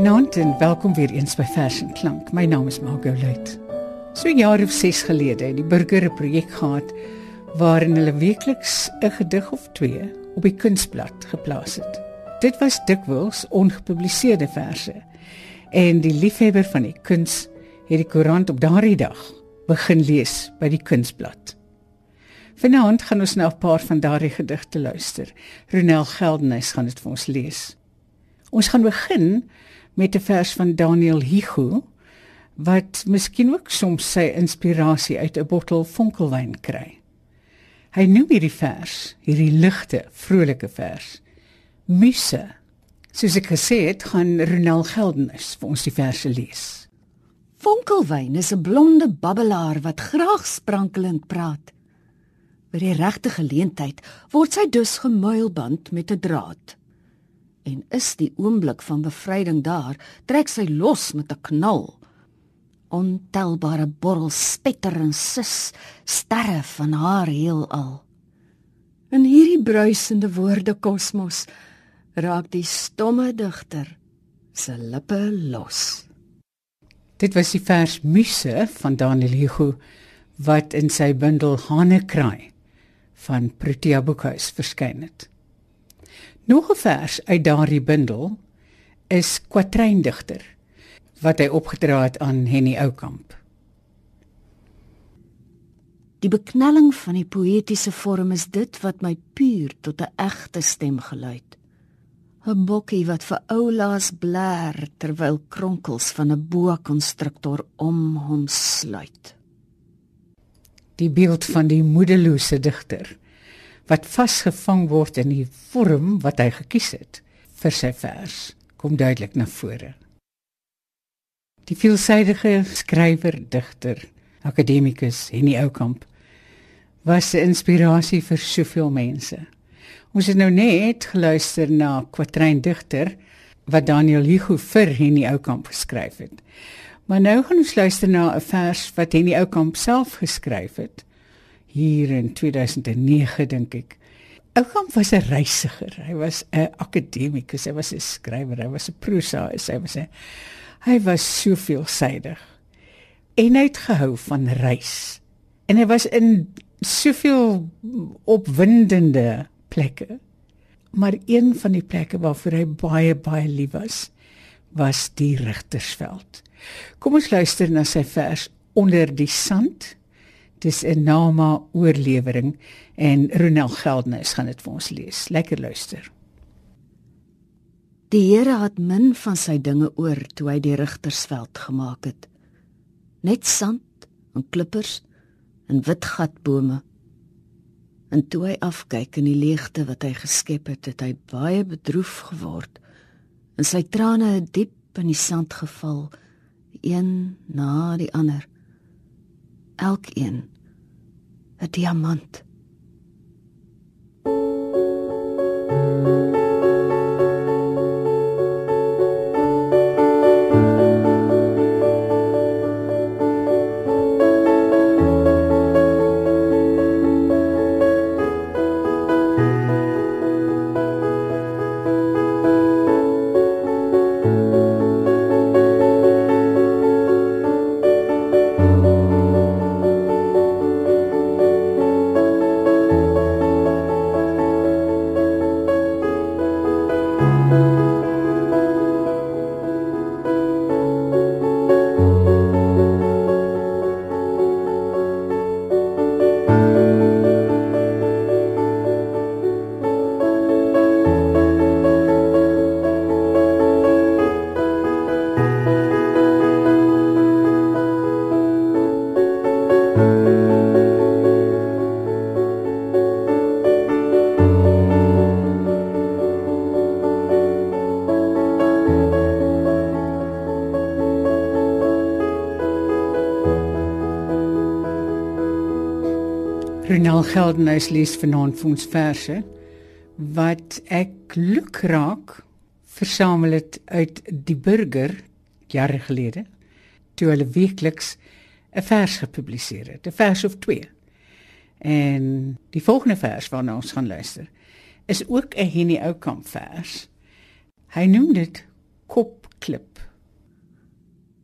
Goeienaand en welkom weer eens by Vers en Klank. My naam is Margot Luit. So jaar of 6 gelede het die burger 'n projek gehad waarin hulle weekliks 'n gedig of twee op die kunsblad geplaas het. Dit was dikwels ongepubliseerde verse en die liefhebber van die kuns het die koerant op daardie dag begin lees by die kunsblad. Vanaand gaan ons nou 'n paar van daardie gedigte luister. Ronel Geldenhuys gaan dit vir ons lees. Ons gaan begin met 'n vers van Daniel Higu wat miskien ook soms sy inspirasie uit 'n bottel vonkelwyn kry. Hy noem hierdie vers, hierdie ligte, vrolike vers, Muse. Soos ek gesê het, gaan Ronel Geldenhuys vir ons die verse lees. Vonkelwyn is 'n blonde babbelaar wat graag sprankelend praat. By die regte geleentheid word sy dus gemuilband met 'n draad. En is die oomblik van bevryding daar, trek sy los met 'n knal. Ontelbare borrels spetter en sis sterre van haar heelal. In hierdie bruisende woorde kosmos raak die stomme digter se lippe los. Dit was die vers Muse van Daniel Hugo wat in sy bundel Hanekraai van Protea Boekhuis verskyn het. Nog 'n vers uit daardie bundel is Kwatreindigter wat hy opgedra het aan Henny Oukamp. Die beknelling van die poëtiese vorm is dit wat my puur tot 'n egte stem geluid. 'n Bokkie wat vir oulaas blaar terwyl kronkels van 'n boa konstruktor om hom sluit die beeld van die moedelose digter wat vasgevang word in die vorm wat hy gekies het vir sy vers kom duidelik na vore. Die veelsidige skrywer, digter, akademikus Henny Oukamp was 'n inspirasie vir soveel mense. Ons het nou net geluister na Quatrain digter wat Daniel Hugo vir Henny Oukamp geskryf het. Maar nou gaan ons luister na 'n vers wat Henny Oukamp self geskryf het hier in 2009 dink ek. Oukamp was 'n reisiger. Hy was 'n akademikus, hy was 'n skrywer, hy was 'n prosaïs, hy was 'n hy was soveel sydig. En hy het gehou van reis. En hy was in soveel opwindende plekke. Maar een van die plekke waarvoor hy baie baie lief was, was die Rigtersveld. Kom ons luister na sy vers onder die sand. Dis 'n nama oorlewering en Ronel Geldnys gaan dit vir ons lees. Lekker luister. Die Here het min van sy dinge oor toe hy die Rigtersveld gemaak het. Net sand en klippers en wit gatbome. En toe hy afkyk in die leegte wat hy geskep het, het hy baie bedroef geword. En sy trane het diep in die sand geval een na die ander. Elkeen 'n diamant. Geldenhuys lees vanaand vir ons verse wat ek lukraak versamel het uit die burger jare gelede toe hulle weekliks 'n vers gepubliseer het, 'n vers of twee. En die volgende vers waarna ons gaan luister is ook 'n Henny Oukamp vers. Hy noem dit Kop klip.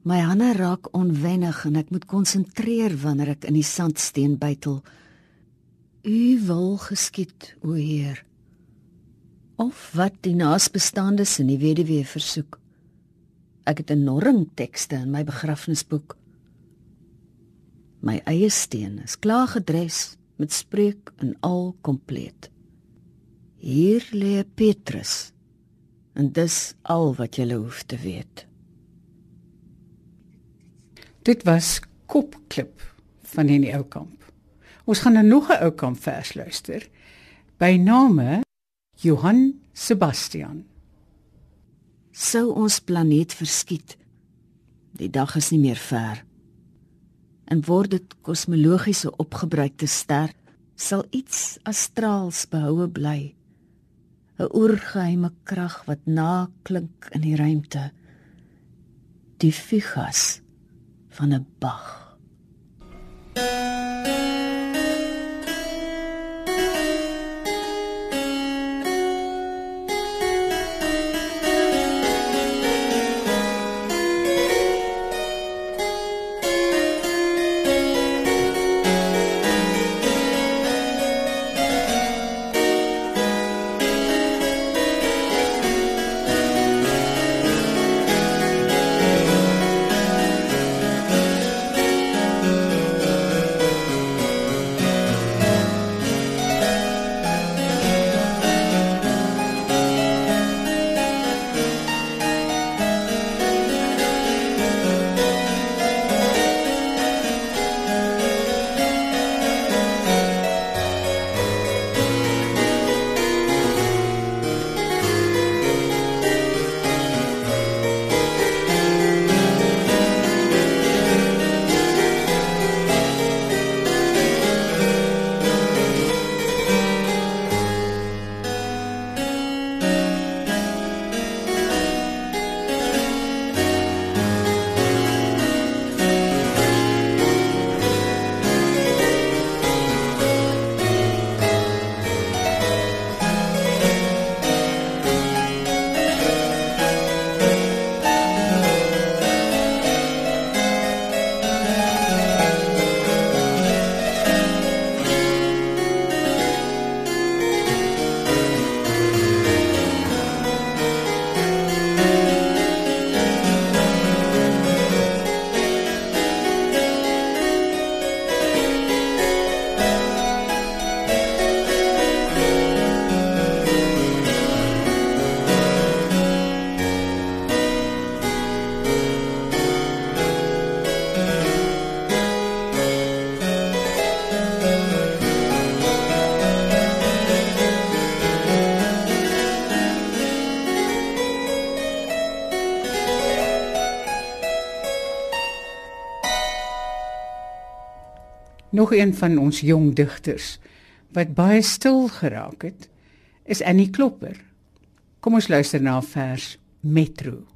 My hande raak onwennig en ek moet konsentreer wanneer ek in die sandsteen bytel. U wil geskied, o Heer. Of wat die naasbestaandes in die weduwee versoek. Ek het 'n norring tekste in my begrafnisboek. My eie steen is klaar gedres met spreek en al kompleet. Hier lê Petrus. En dis al wat jy hoef te weet. Dit was Kopklip van Henny Oukamp. Ons gaan nou nog 'n Oukamp vers luister by name Johan Sebastian. Sou ons planeet verskiet. Die dag is nie meer ver. En word dit kosmologiese opgebruikte ster, sal iets astraals behoue bly. 'n Oorgeheime krag wat naklink in die ruimte. Die figas van 'n Bach. Nog een van ons jong digters wat baie stil geraak het, is Annie Klopper. Kom ons luister na 'n vers Metro.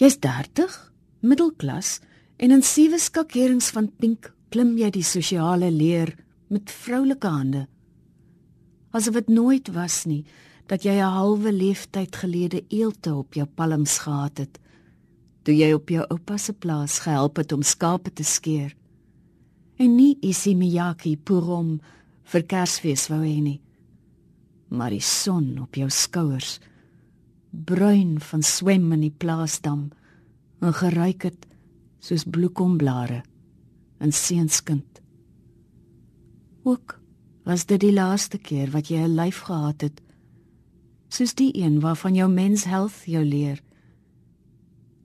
Jy's 30, middelklas en in sewe skakerings van pink klim jy die sosiale leer met vroulike hande. Asof dit nooit was nie dat jy 'n halwe leeftyd gelede eelte op jou palms gehad het toe jy op jou oupa se plaas gehelp het om skape te skeer. En nie isie Miyaki Purom vir Kersfees wou hê nie. Maar die son op jou skouers, bruin van swem in die plaasdam, en geruik het soos bloekomblare in seunskind. Ook was dit die laaste keer wat jy 'n lyf gehad het, soos die een waarvan jou mens health jou leer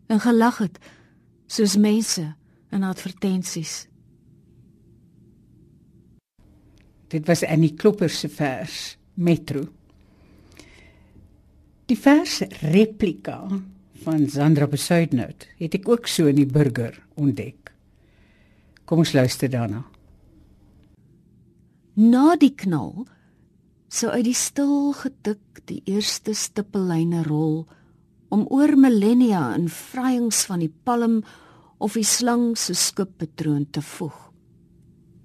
en gelag het soos mense in advertensies. Dit was Annie Klopper se vers Metro. Die vers replika van Sandra Besuidnout het ek ook so in die burger ontdek. Kom ons luister daarna. Na die knal sou uit die stil getik die eerste stippellyne rol om oor millennia in vryings van die palm of die slang se skippatroon te voeg.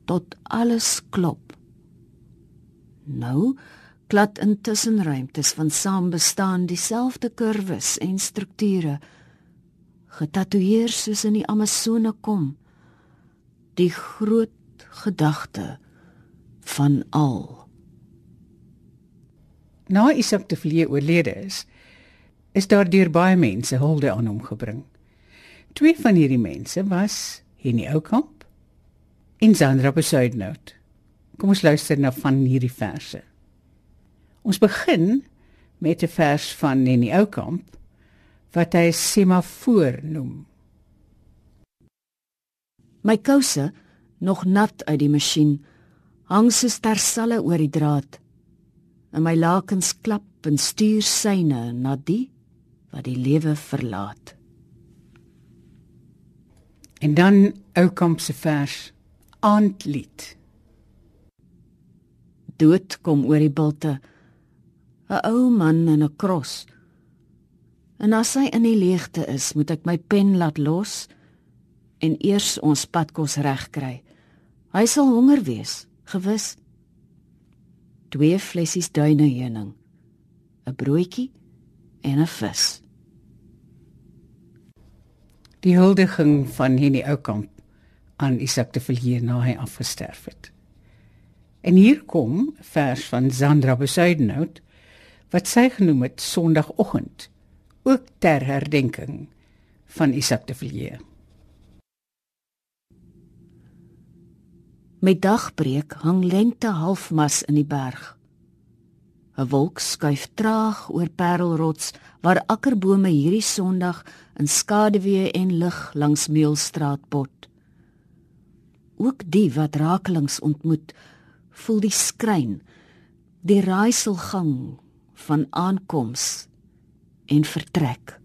Tot alles klop. Nou klad in tussenruimtes van saambestaan dieselfde kurwes en strukture getatoeëer soos in die Amazone kom. Die groot gedagte van al. Na Isak de Villiers oorlede is, is daar deur baie mense hulde aan hom gebring. Twee van hierdie mense was Henny Oukamp en Sandra Besuidnout. Kom ons luister na van hierdie verse. Ons begin met 'n vers van Henny Oukamp wat hy semafoor noem. My kouse, nog nat uit die masjien, hang so stersalle oor die draad. En my lakens klap en stuur syne na die wat die lewe verlaat. En dan Oukamp se vers Aandlied. Dood kom oor die bilte. 'n Ou man in 'n kros. En as hy in die leegte is, moet ek my pen laat los en eers ons padkos regkry. Hy sal honger wees, gewis. Twee flessies duineheuning, 'n broodjie en 'n vis. Die huldiging van Henny Oukamp aan Isak de Villiers na hy afgesterf het. En hier kom vers van Sandra Besuidenhout wat sy genoem het Sondagoggend, ook ter herdenking van Isak de Villiers. Met dagbreek hang lente halfmas in die berg. 'n Wolk skuif traag oor Parelrots waar akkerbome hierdie Sondag in skaduwee en lig langs Meelstraat bot. Ook die wat rakelings ontmoet, voel die skryn, die raaiselgang van aankoms en vertrek.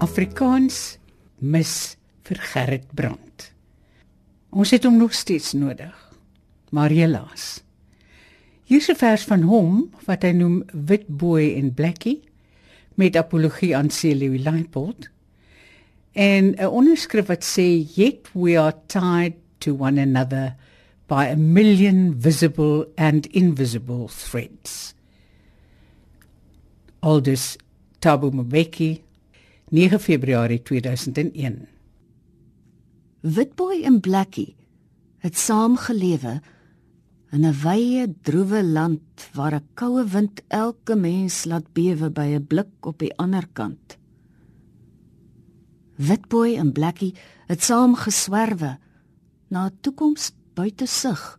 Afrikaans mis vir Gerrit Brand. Ons het hom nog steeds nodig. Maar helaas. Hier is 'n vers van hom wat hy noem Wit Boy en Blackie met apologie aan Celie Leipold. En 'n onderskrif wat sê yet we are tied to one another by a million visible and invisible threads. Aldus Thabo Mbeki 9 Februarie 2001 Witboy en Blackie het saam gelewe in 'n wye, droewe land waar 'n koue wind elke mens laat bewe by 'n blik op die ander kant. Witboy en Blackie het saam geswerwe na 'n toekoms buite sig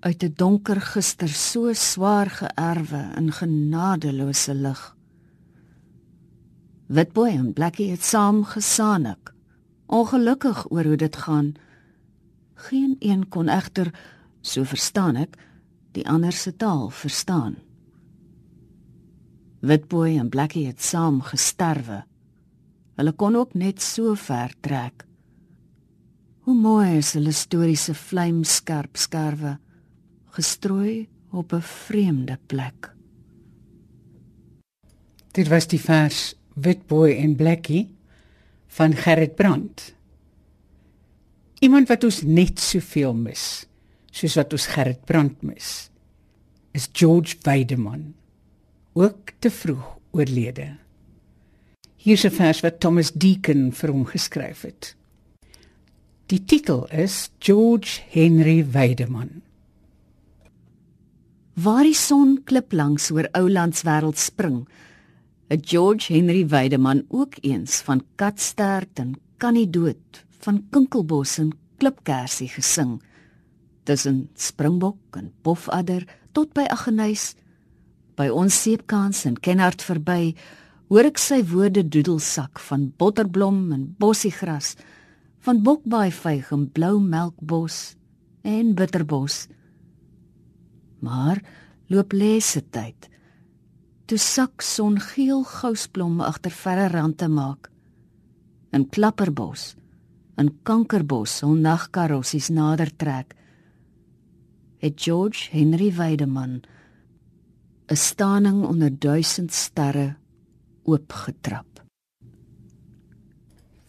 uit 'n donker gister so swaar geërwe in genadeloose lig. Witboy en Blackie het saam gesaanik, ongelukkig oor hoe dit gaan. Geen een kon egter, so verstaan ek, die ander se taal verstaan. Witboy en Blackie het saam gesterwe. Hulle kon ook net so ver trek. Hoe mooi is hulle historiese vlamskerp skerwe gestrooi op 'n vreemde plek. Dit was die vers Witboy en Blackie van Gerrit Brandt. Iemand wat ons net soveel mis soos wat ons Gerrit Brandt mis is George Weideman ook te vroeg oorlede. Hier is 'n vers wat Thomas Deacon vir hom geskryf het. Die titel is George Henry Weideman. Waar die son klip langs oor Oulands wêreld spring, het George Henry Weideman ook eens van Katstert en Kannie dood, van Kinkelbos en Klipkersie gesing. Tussen Springbok en Pofadder tot by Aggeneys, by ons seepkans en Kenhardt verby, hoor ek sy woorde doedelsak van botterblom en bossiegras, van bokbaaivyg en blou melkbos en bitterbos maar loop lesse tyd. Toe sak son geel gousblom agter verre rande maak. In klapperbos, in kankerbos, on nagkarossies nader trek. Het George Henry Weideman 'n staaning onder duisend sterre oopgetrap.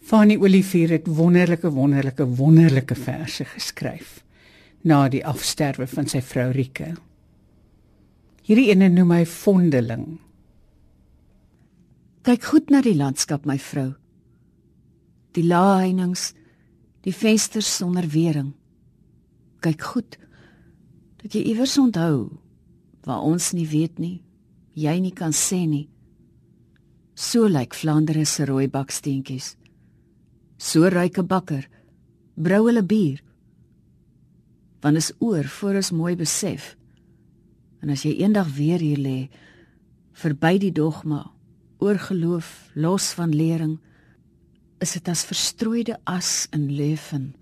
Fanny Olivier het wonderlike wonderlike wonderlike verse geskryf na die afsterwe van sy vrou Rike. Hierdie ene noem hy vondeling. Kyk goed na die landskap, my vrou. Die laaiings, die vensters sonder wering. Kyk goed dat jy iewers onthou waar ons nie weet nie, jy nie kan sê nie. So lyk Vlaandere se rooi baksteentjies. So ryke bakker brou hulle bier want is oor voor ons mooi besef. En as jy eendag weer hier lê, verby die dogma, oor geloof, los van lering, is dit as verstrooide as in leven.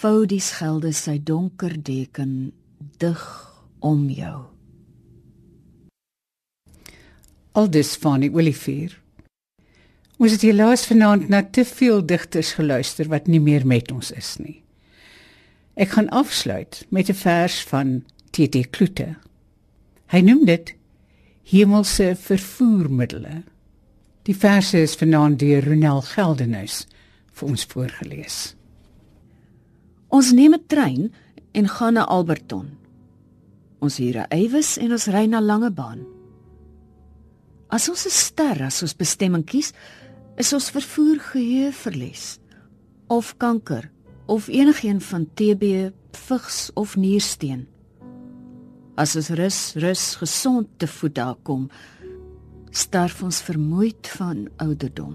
Vou die skelde sy donker deken dig om jou. Aldus van ek wil vier. Ons het hier laas vanaand na te veel digters geluister wat nie meer met ons is nie. Ek gaan afsluit met 'n vers van T.T. Kloete. Hy noem dit hemelse vervoermiddels. Die verse is vanaand deur Ronel Geldenhuys vir ons voorgeles. Ons neem 'n trein en gaan na Alberton. Ons huur 'n eiwes en ons ry na Langebaan. As ons 'n ster as ons bestemming kies, is ons vervoer geheue verlies of kanker of enigiets van TB, vigs of niersteen. As ons rus, rus gesond te voet daar kom, sterf ons vermoeid van ouderdom.